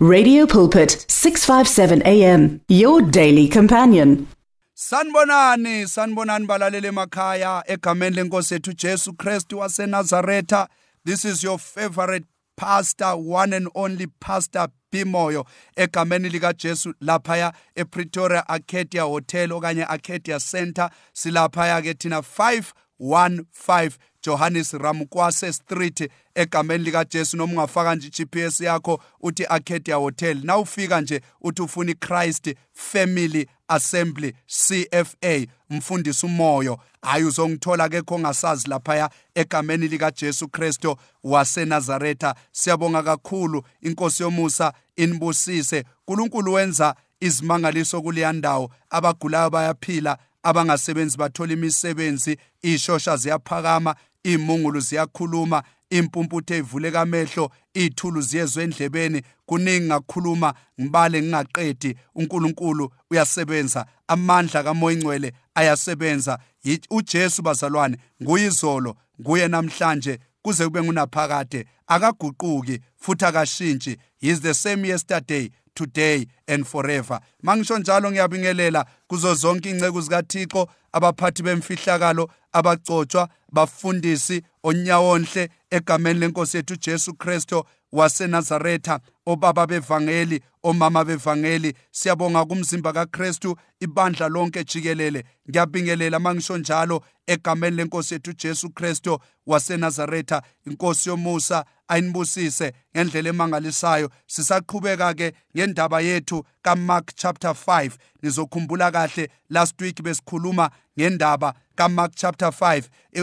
Radio Pulpit 657 AM your daily companion. Sanibonani sanibonani balalele emakhaya egameni lenkosi ethu Jesu Christ waseNazaretha this is your favorite pastor one and only pastor Bimoyo egameni lika Jesu laphaya ePretoria Arcadia Hotel okanye Arcadia Center silaphaya ke thina 515 Johannes Ramkwase Street egameni lika Jesu noma ungafaka nje GPS yakho uthi Arcadia Hotel. Nawufika nje uthi ufuna iChrist Family Assembly CFA mfundisi umoyo. Hayi uzongithola ke khongasazi laphaya egameni lika Jesu Kristo waseNazaretha. Siyabonga kakhulu inkosi yomusa inibusise. uNkulunkulu wenza izimangaliso kuleya ndawo. Abagulayo bayaphila abangasebenzi bathola imisebenzi ishosha ziyaphakama imungulu ziyakhuluma impumputhe ivuleka amehlo ithulu ziyezwe endlebeni kuningi ngakhuluma ngibale ngingaqedi uNkulunkulu uyasebenza amandla kamoya ingcwele ayasebenza uJesu bazalwane nguyizolo nguye namhlanje kuze kube ngunaphakade akaguquki futhi akashintshi. Is the same yesterday today and forever. Mangisho njalo ngiyabingelela kuzo zonke ingceku zikaThixo abaphathi bemfihlakalo abagcotshwa bafundisi onyawonhle egameni lenkosi yethu Jesu Kristo waseNazaretha obaba bevangeli omama bevangeli. Siyabonga kumzimba kaKristu ibandla lonke jikelele. Ngiyabingelela mangisho njalo egameni lenkosi yethu Jesu Kristo waseNazaretha inkosi yomusa ayinibusise ngendlela emangalisayo. Sisaqhubeka ke ngendaba yethu kaMark chapter 5 nizokhumbula kahle last week besikhuluma ngendaba kaMark chapter 5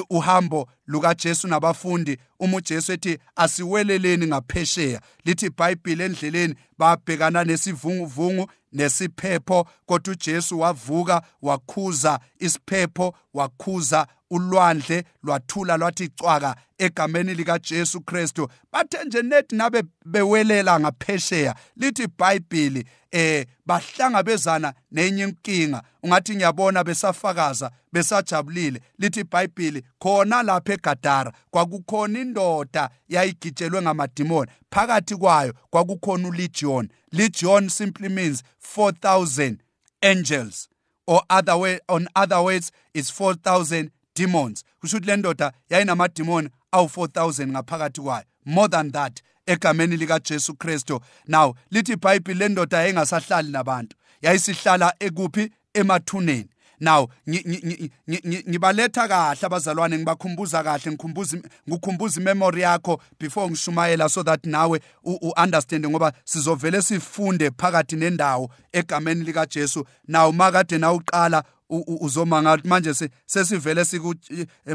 uhambo lukaJesu nabafundi. Uma uJesu ethi asiweleleni ngaphesheya. Lithi iBhayibheli endleleni. Babhekana nesivunguvungu nesiphepho kodwa uJesu wavuka wakhuza isiphepho wakhuza ulwandle lwathula lwathi cwaka egameni lika Jesu Kristu. Bathe nje nethi nabe bewelela ngaphesheya lithi iBhayibheli eh bahlangabezana nenye inkinga. Ungathi ngiyabona besafakaza besajabulile. Lithi iBhayibheli khona lapha eGadara kwakukhona indoda yayigijelwe ngamadimoni. Phakathi kwayo kwakukhona ulegion. Legion simply means 4000 angels. Or other way on other words is 4000 demons. Kusho ukuthi le ndoda yayinamadimoni awu-4000 ngaphakathi kwayo. More than that egameni likaJesu Kristo now lithi iBhayibheli le ndoda yayingasahlali nabantu. Yayisihlala ekuphi? Emathuneni. Now ngibaletha kahle abazalwane ngibakhumbuza kahle ngikhumbuza ngikhumbuza imemory yakho before ngishumayela so that nawe uunderstand ngoba sizovele sifunde phakathi nendawo egameni lika Jesu now makade na uqala uzomanga manje sesivele siku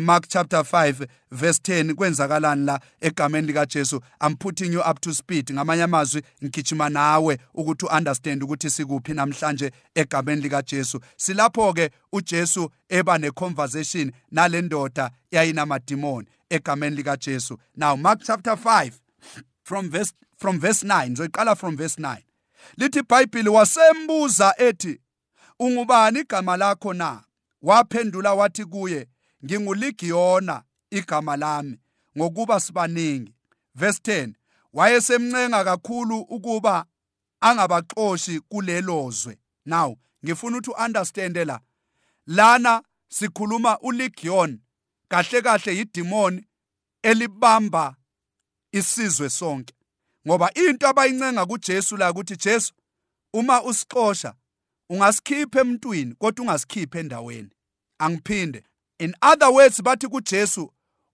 Mark chapter 5 verse 10 kwenzakalani la egameni lika Jesu? I'm putting you up to speed. Ngamanye amazwi ngigijima nawe ukuthi uunderstand ukuthi sikuphi namhlanje egameni lika Jesu. Silapho ke uJesu eba ne conversation nalendoda yayinamadimoni egameni lika Jesu. Now Mark chapter 5 from verse from verse 9 ngizoqala from verse 9 lithi iBhayibheli wasembuza ethi ungubani igama lakho na? Waphendula wathi kuye nginguligiyona igama lami ngokuba sibaningi. Verse 10 wayesemncenga kakhulu ukuba angabaxoshi kulelozwe. Now ngifuna ukuthi uunderstand la lana sikhuluma ulegion kahle kahle yidemon elibamba isizwe sonke ngoba into abayincenga kuJesu la ukuthi Jesu uma usixosha ungasikhipha emntwini kodwa ungasikhipha endaweni. Angiphinde. In other words bathi kuJesu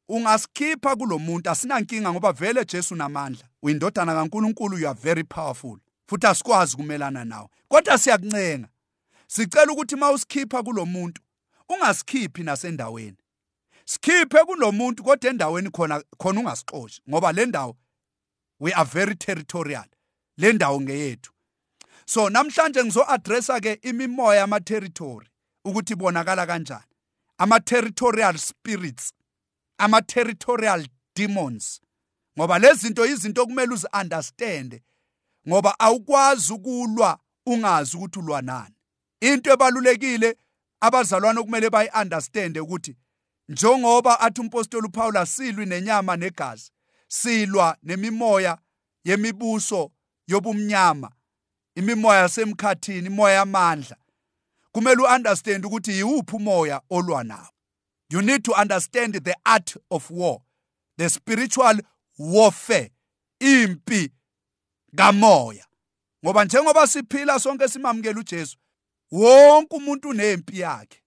ungasikhipha kulomuntu asinankinga ngoba vele Jesu namandla uyindodana kaNkuluNkulu you are very powerful. Futhi asikwazi kumelana nawe. Kodwa siyakuncenga. Sicela ukuthi mawusikhipha kulomuntu ungasikhiphi nasendaweni. Sikhiphe kulomuntu kodwa endaweni khona khona ungasixoshi. Ngoba le ndawo we are very territorial. Le ndawo ngeyethu. So namhlanje ngizo-addressa ke imimoya yama-territory ukuthi ibonakala kanjani. Ama-territorial spirits ama-territorial demons ngoba lezi zinto izinto okumele uzi-understande ngoba awukwazi ukulwa ungazi ukuthi ulwa nani. Into ebalulekile abazalwane okumele bayi-understande ukuthi njengoba athi umpostoli uPaul asilwi nenyama negazi silwa nemimoya yemibuso yobumnyama imimoya yasemkhathini imoya yamandla. Kumele uunderstand ukuthi yiwuphi umoya olwa nawo. You need to understand the art of war the spiritual warfare impi kamoya. Ngoba njengoba siphila sonke simamukela uJesu wonke umuntu unempi yakhe.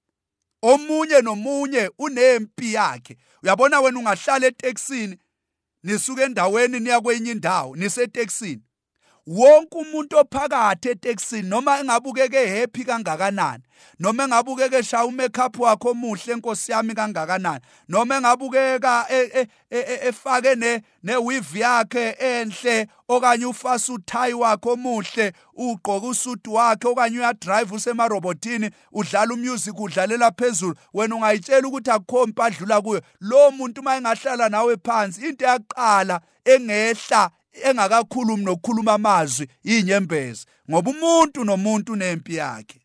Omunye nomunye unempi yakhe. Uyabona wena ungahlala eTexini nisuke endaweni niya kwenye indawo niseTexini wonke umuntu ophakathi eTexini noma engabukeke happy kangakanani noma engabukeka eshaya umakeup wakhe omuhle enkosi yami kangakanani noma engabukeka e, e, e, efake ne neweave yakhe enhle okanye ufasa uthayi wakhe omuhle ugqoka usudu wakhe okanye uyadrive usemarobotini udlala umusic udlalela phezulu wena ungayitshela ukuthi akukho impadlula kuyo. Lo muntu uma engahlala nawe phansi into yaqala engehla engakakhulumi nokukhuluma amazwi inyembezi ngoba umuntu nomuntu nempi yakhe.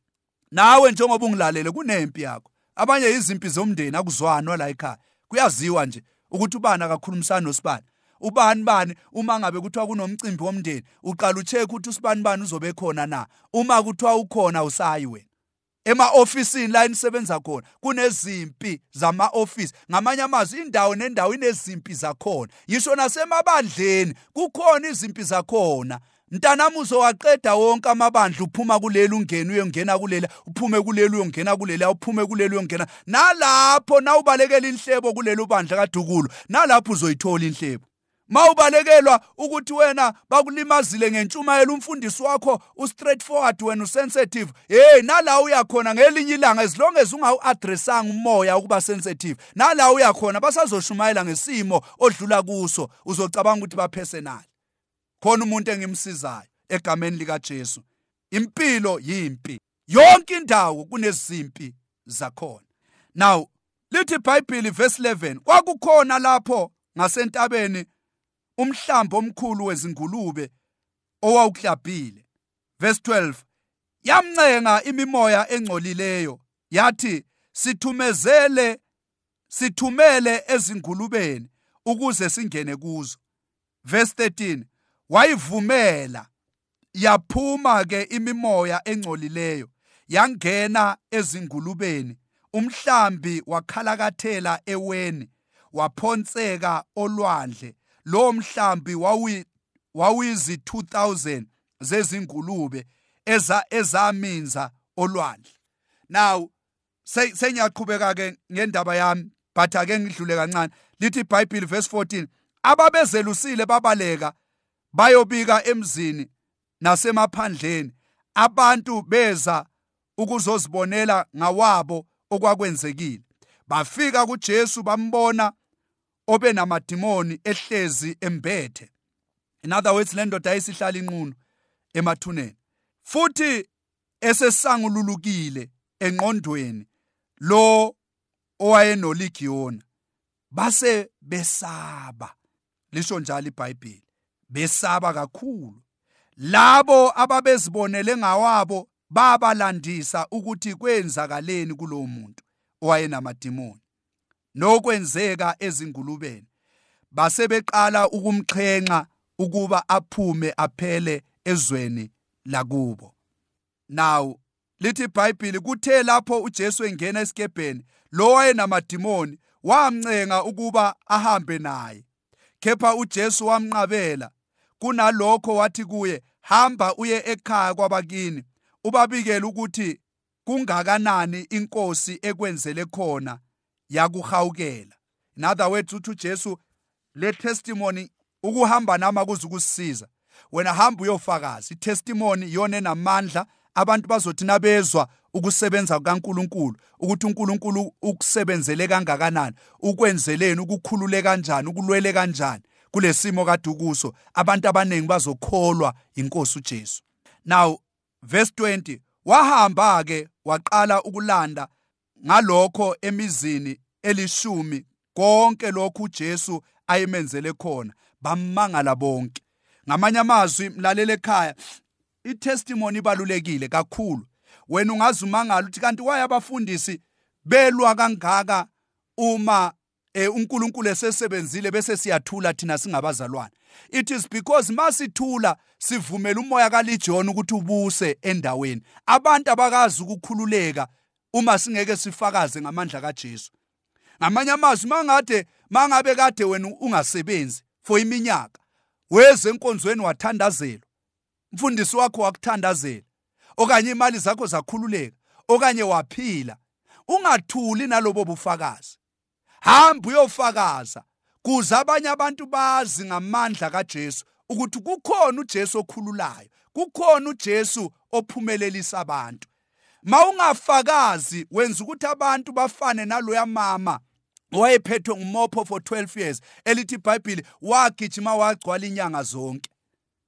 Nawe njengoba ungilalele kunempi yakho. Abanye izimpi zomndeni akuzwanwa la ekhaya. Kuyaziwa nje ukuthi ubani akakhulumisani nosibani. Ubani bani uma ngabe kuthiwa kunomcimbi womndeni uqala ucheck ukuthi usibani bani uzobe khona na. Uma kuthiwa ukhona usayi wena. Ema-ofisini la enisebenza khona kunezimpi zama-ofisi. Ngamanye amazwi indawo nendawo inezimpi zakhona. Ngisho nasemabandleni kukhona izimpi zakhona. Mntanami uzowaqeda wonke amabandla uphuma kuleli ungena uyongena kulela uphume kuleli uyongena kulela uphume kuleli uyongena. Nalapho nawubalekela inhlebo kulelo bandla kadukulo nalapho uzoyithola inhlebo. Mawubalekelwa ukuthi wena bakulimazile ngentshumayelo umfundisi wakho u-straightforward wena usensitive. Hey nala uyakhona ngelinye ilanga as long as ungawu-addressanga umoya ukuba sensitive nala uyakhona basazoshumayela ngesimo odlula kuso. Uzocabanga ukuthi bapersonal khona umuntu engimsizayo egameni likaJesu. Impilo yimpi. Yonke indawo kunezimpi zakhona. Now lithi iBhayibheli verse 11 kwakukhona lapho ngasentabeni umhlambo omkhulu wezingulube owawuklabhile verse 12 yamncenga imimoya engcolileyo yathi sithumezele sithumele ezingulubeni ukuze singene kuzo. Verse 13 wayivumela yaphuma ke imimoya engcolileyo yangena ezingulubeni. Umhlambi wakhalakathela eweni waphonseka olwandle lo mhlambi wawizi 2000 zezingulube eza ezaminza olwandle. Now sengiyaqhubeka ke ngendaba yami but ake ngidlule kancane. Lithi iBhayibheli verse 14 ababezelusile babaleka bayobika emzini nasemaphandleni. Abantu beza ukuzozibonela ngawabo okwakwenzekile. Bafika kuJesu bambona obe namadimoni ehlezi embethe. In other words le ndoda ayisihlala inqunu emathuneni. Futhi esesangululukile engqondweni lo owayenoligiona base besaba lisho njalo iBhayibheli besaba kakhulu. Labo ababezibonele ngawabo babalandisa ukuthi kwenzakaleni kulowo muntu owayenamadimoni. Nokwenzeka ezingulubeni. Base beqala ukumxhenxa ukuba aphume aphele ezweni lakubo. Now lithi iBhayibheli kuthe lapho uJesu engena esikebheni lo wayenamadimoni wamncenga ukuba ahambe naye. Kepha uJesu wamnqabela. Kunalokho wathi kuye hamba uye ekhaya kwabakini ubabikele ukuthi kungakanani inkosi ekwenzele khona yakuhawukela. In other words uthi uJesu le testimony ukuhamba nama kuze ukusisiza wena hamba uyofakaza. Itestimony iyona enamandla. Abantu bazothi nabezwa ukusebenza kukaNkuluNkulu ukuthi uNkulunkulu ukusebenzele kangakanani ukwenzeleni ukukhulule kanjani ukulwele kanjani kulesimo kade ukuso. Abantu abaningi bazokholwa inkosi uJesu. Now verse 20 wahamba ke waqala ukulanda ngalokho emizini elishumi konke lokhu uJesu ayemenzele khona bamangala bonke. Ngamanye amazwi mlalele ekhaya itestimony ibalulekile kakhulu. Wena ungazumangala ukuthi kanti waye abafundisi belwa kangaka uma eh uNkulunkulu esesebenzile bese siyathula thina singabazalwane? It is because masithula sivumela umoya kaLegion ukuthi ubuse endaweni. Abantu abakazi ukukhululeka uma singeke sifakaze ngamandla kaJesu. Ngamanye amazwi mangade mangabe kade wena ungasebenzi for iminyaka weze enkonzweni wathandazelwa mfundisi wakho wakuthandazela okanye imali zakho zakhululeka okanye waphila ungathuli nalobo bufakazi. Hamba uyofakaza kuze abanye abantu bazi ngamandla kaJesu ukuthi kukhona uJesu okhululayo kukhona uJesu ophumelelisa abantu. Mawungafakazi wenza ukuthi abantu bafane naloya mama wayephethwe ngumopho for 12 years elithi iBhayibheli wagijima wagcwala inyanga zonke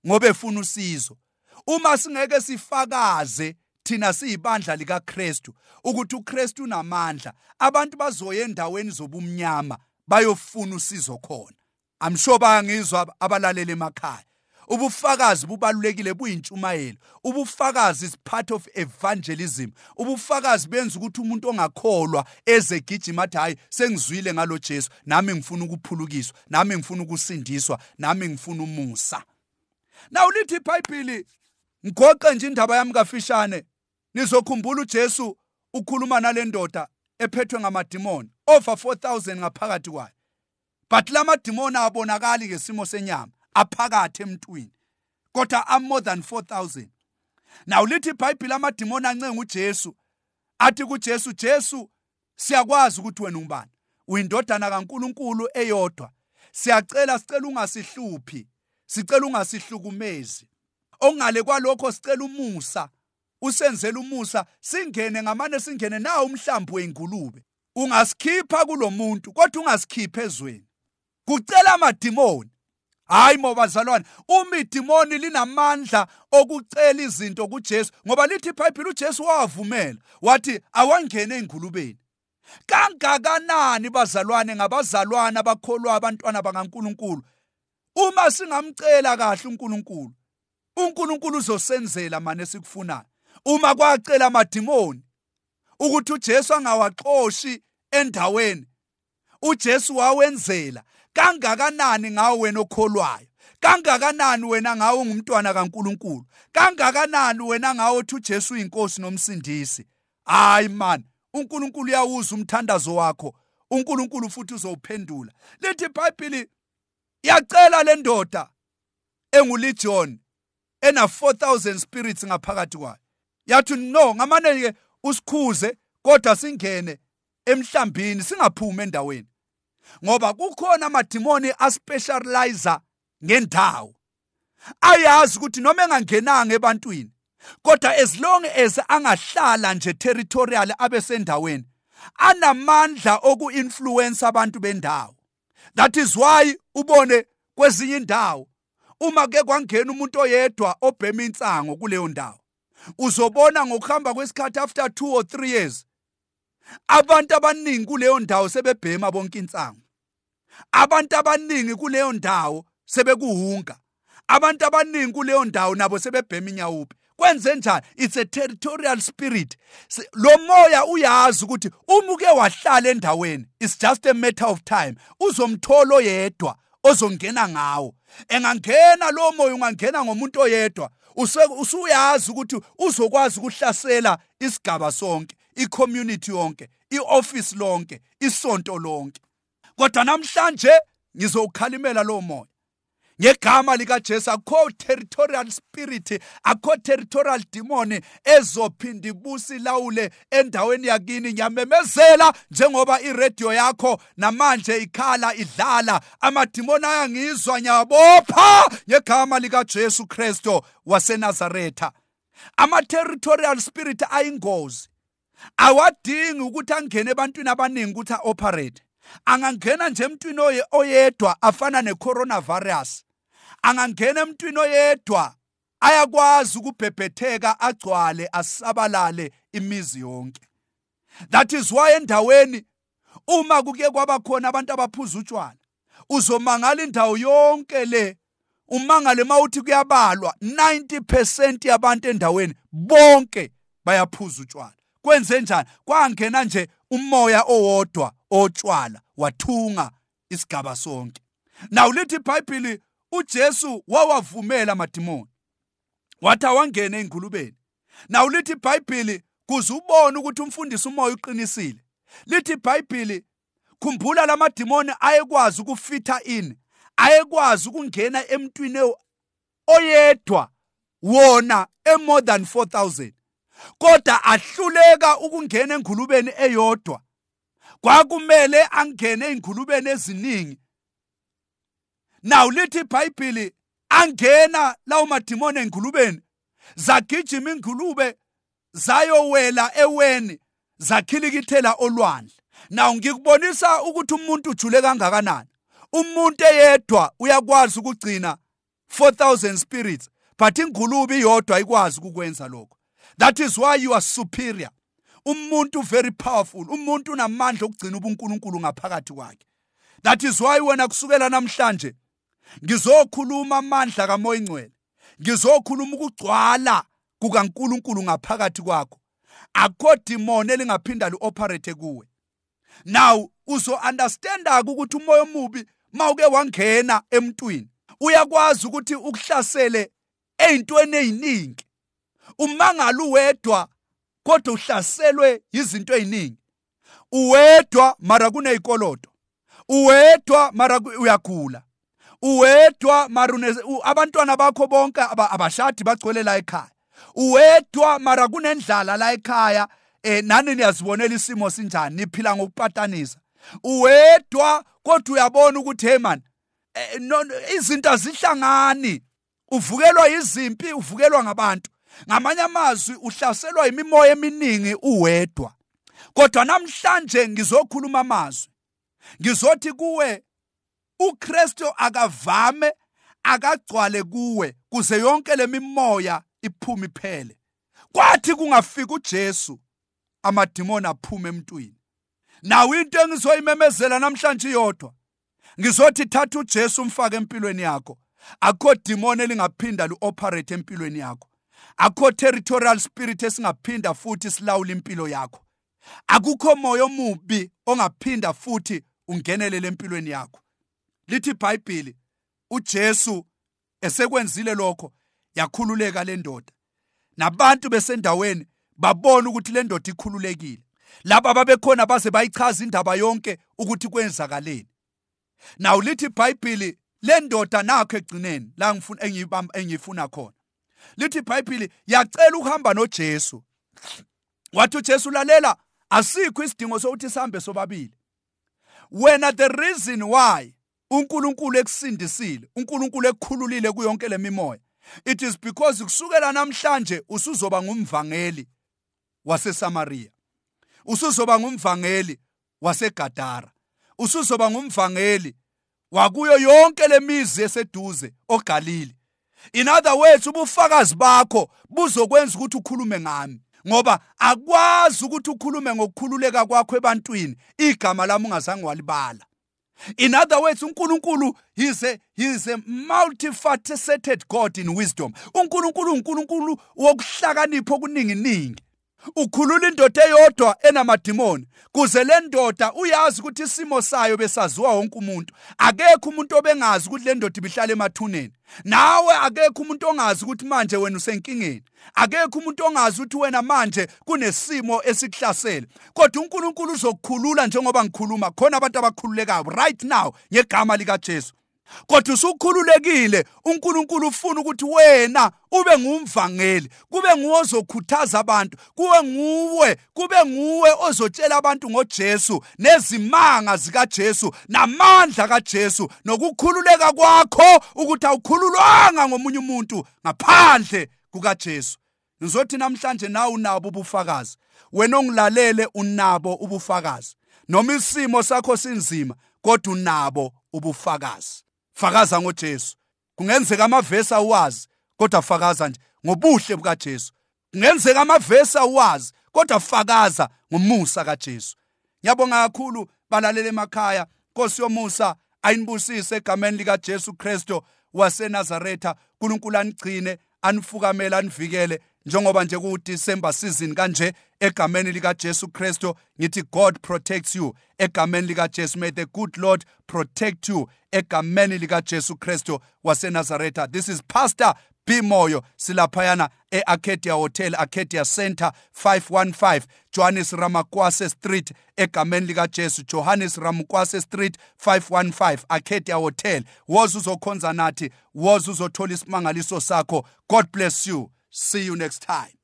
ngoba efuna usizo. Uma singeke sifakaze thina siyibandla likaKristu ukuthi uKristu unamandla abantu bazoya endaweni zobumnyama bayofuna usizo khona. I'm sure bayangizwa abalaleli emakhaya. Ubufakazi bubalulekile buyintshumayelo. Ubufakazi is part of evangelism. Ubufakazi benza ukuthi umuntu ongakholwa eze gijima athi hayi sengizwile ngalo Jesu. Nami ngifuna ukuphulukiswa. Nami ngifuna ukusindiswa. Nami ngifuna umusa. Now lithi iBhayibheli ngigoqe nje indaba yami kafishane. Nizokhumbula uJesu ukhuluma nalendoda ephethwe ngamadimoni. Over 4000 ngaphakathi kwayo. But lamadimoni abonakali ngesimo senyama. Aphakathi emntwini kodwa am more than 4000 now lithi iBhayibheli amadimoni ancenga uJesu athi kuJesu Jesu siyakwazi ukuthi wena ungubani uyindodana kaNkuluNkulu eyodwa. Siyacela sicela ungasihluphi sicela ungasihlukumezi. Okungale kwalokho sicela umusa usenzele umusa singene ngamane singene nawo umhlambi weingulube ungasikhipha kulomuntu kodwa ungasikhiphe ezweni. Kucela amadimoni hayi mobazalwane uma idimoni linamandla okucela izinto kuJesu ngoba lithi iBhayibheli uJesu wawavumela wathi awangene eingulubeni kangakanani bazalwane ngabazalwane abakholwa abantwana bakaNkuluNkulu? Uma singamcela kahle uNkulunkulu uNkulunkulu uzosenzela manje esikufunayo uma kwacela amadimoni ukuthi uJesu angawaxoshi endaweni uJesu wawenzela. Kangakanani ngawe wena okholwayo? Kangakanani wena ngawe ungumntwana kaNkuluNkulu? Kangakanani wena ngawe uthi uJesu uyinkosi nomsindisi? Hayi man uNkulunkulu uyawuza umthandazo wakho. uNkulunkulu futhi uzowuphendula. Lithi iBhayibheli yacela le ndoda engulegion ena 4000 spirits ngaphakathi kwayo. Yathi no ngamane ke usikhuze kodwa singene emhlambini singaphumi endaweni. Ngoba kukhona amadimoni aspecializer ngendawo ayazi ukuthi noma engangenanga ebantwini kodwa as long as angahlala nje territorial abesendaweni anamandla oku-influence abantu bendawo. That is why ubone kwezinye indawo uma ke kwangena umuntu oyedwa obhema insango kuleyo ndawo uzobona ngokuhamba kwesikhathi after 2 or 3 years abantu abaningi kuleyo ndawo sebebhema bonke insango abantu abaningi kuleyo ndawo sebekuhunga. Abantu abaningi kuleyo ndawo nabo sebebhema inyawupe. Kwenze njani? It's a territorial spirit. Lo moya uyazi ukuthi uma uke wahlala endaweni. It's just a matter of time. Uzomthola oyedwa ozongena ngawo. Engangena lo moya ungangena ngomuntu oyedwa usuyazi ukuthi uzokwazi ukuhlasela isigaba sonke. Icommunity yonke ioffice lonke isonto lonke. Kodwa namhlanje ngizowukhalimela lo moya. Ngegama likaJesu akho territorial spirit akho territorial demon ezophinda ibusi lawule endaweni yakini. Ngiyamemezela njengoba iradio yakho namanje ikhala idlala. Amadimoni ayangizwa nyabopha ngegama likaJesu Kristo waseNazaretha. Ama territorial spirit ayingozi. Awadingi ukuthi angene ebantwini abaningi ukuthi aoperate. Angangena nje emntwini oyedwa afana necoronavirus. Angangena emntwini oyedwa ayakwazi ukubhebhetheka agcwale asabalale imizi yonke. That is why endaweni uma kuke kwaba khona abantu abaphuza utshwala uzomangala indawo yonke le umangale mawuthi kuyabalwa 90% yabantu endaweni bonke bayaphuza utshwala. Kwenze njani? Kwangena nje umoya owodwa otshwala wathunga isigaba sonke. Naw lithi iBhayibheli uJesu wawavumela amadimoni. Wathi awangene engulubeni naw lithi iBhayibheli kuze ubone ukuthi umfundisi umoya uqinisile. Lithi iBhayibheli khumbula lamadimoni ayekwazi ukufitha in ayekwazi ukungena emntwini oyedwa wona emore than 4000 kodwa ahluleka ukungena engulubeni eyodwa. Kwakumele angene engulubeni eziningi. Now lithi iBhayibheli angena lawo madimoni engulubeni zagijima ingulube zayowela eweni zakhilikithela olwandle. Now ngikubonisa ukuthi umuntu ujule kangakanani. Umuntu eyedwa uyakwazi ukugcina 4000 spirits but ingulube iyodwa ikwazi ukukwenza lokho. That is why you are superior. Umuntu very powerful. Umuntu unamandla okugcina ubuNkulunkulu ngaphakathi kwakhe. That is why wena kusukela namhlanje ngizokhuluma amandla kamoya ingcwele ngizokhuluma ukugcwala kukaNkulunkulu ngaphakathi kwakho. Akho demon elingaphinda lioperate kuwe. Now uzo understand ukuthi umoya omubi mawuke wangena emntwini. Uyakwazi ukuthi ukuhlasele ezintweni eziningi umangala uwedwa kodwa uhlaselwe izinto eziningi. Uwedwa mara kunezikolodo uwedwa mara uyagula. Uwedwa mara abantwana bakho bonke abashadi bagcwele la ekhaya. Uwedwa mara kunendlala la ekhaya. Eh nani niyazibonela isimo sinjani? Niphila ngokupatanisa uwedwa kodwa uyabona ukuthi hey man eh, izinto azihlangani. Uvukelwa izimpi uvukelwa ngabantu. Ngamanye amazwi uhlaselwa imimoya eminingi uwedwa. Kodwa namhlanje ngizokhuluma amazwi. Ngizothi kuwe uKristu akavame akagcwale kuwe kuze yonke lemimoya iphume iphele. Kwathi kungafika uJesu amadimoni aphuma emntwini. Nawo into engizoyimemezela namhlanje iyodwa. Ngizothi thatha uJesu umfake empilweni yakho. Akho demon elingaphinda luoperate empilweni yakho. Akho territorial spirit esingaphinda futhi silawula impilo yakho. Akukho moya omubi ongaphinda futhi ungenelele empilweni yakho. Lithi iBhayibheli uJesu esekwenzile lokho yakhululeka le ndoda. Nabantu besendaweni babona ukuthi le ndoda ikhululekile. Laba babekhona baze bayichaza indaba yonke ukuthi kwenzakaleni. Naw lithi iBhayibheli le ndoda nakho egcineni la ngifuna engifuna khona. Lithi iBhayibheli yacela ukuhamba noJesu. Wathi uJesu lalela asikho isidingo sokuthi sihambe sobabili. Wena the reason why uNkulunkulu ekusindisile uNkulunkulu ekukhululile kuyonke lemimoya it is because kusukela namhlanje usuzoba ngumvangeli waseSamaria usuzoba ngumvangeli waseGadara usuzoba ngumvangeli wakuyo yonke lemizi eseduze oGalili in other words ubufakazi bakho buzokwenza ukuthi ukhulume ngami ngoba akwazi ukuthi ukhulume ngokukhululeka kwakho ebantwini igama lami ungazange walibala. In other words uNkulunkulu is a he is a multifaceted God in wisdom. uNkulunkulu uNkulunkulu wokuhlakanipha okuningi ningi. Ukhulula indoda eyodwa enamadimoni kuze le ndoda uyazi ukuthi isimo sayo besaziwa wonke umuntu. Akekho umuntu obengazi ukuthi le ndoda ibihlala emathuneni. Nawe akekho umuntu ongazi ukuthi manje wena usenkingeni. Akekho umuntu ongazi ukuthi wena manje kunesimo esikuhlasele. Kodwa uNkulunkulu uzokukhulula njengoba ngikhuluma. Khona abantu abakhululekayo right now ngegama likaJesu. Kodwa usukhululekile uNkulunkulu ufuna ukuthi wena ube ngumvangeli kube nguwe ozokhuthaza abantu kuwe nguwe kube nguwe ozotshela abantu ngoJesu nezimanga zikaJesu namandla kaJesu nokukhululeka kwakho ukuthi awukhululwanga ngomunye umuntu ngaphandle kukaJesu. Ngizothi namhlanje nawe unabo ubufakazi. Wena ongilalele unabo ubufakazi. Noma isimo sakho sinzima kodwa unabo ubufakazi. Fakaza ngoJesu. Kungenzeka amavesi awazi kodwa fakaza nje ngobuhle bukaJesu. Kungenzeka amavesi awazi kodwa fakaza ngomusa kaJesu. Ngiyabonga kakhulu balalele emakhaya. Nkosi yomusa ayinibusise egameni likaJesu Kristo waseNazaretha. uNkulunkulu anigcine anifukamela anivikele. Njengoba nje ku December season kanje egameni lika Jesu Kristo ngithi God protects you. Egameni lika Jesu may the good Lord protect you. Egameni lika Jesu Kristo waseNazaretha this is pastor Bimoyo silaphayana eArcadia Hotel Arcadia Center 515 Johannes Ramakwase Street. Egameni lika Jesu Johannes Ramakwase Street 515 Arcadia Hotel. Woza uzokhonza nathi woza uzothola isimangaliso sakho. God bless you. See you next time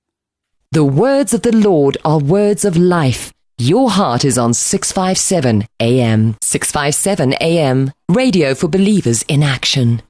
The words of the Lord are words of life. Your heart is on 657 AM. 657 AM. Radio for believers in action.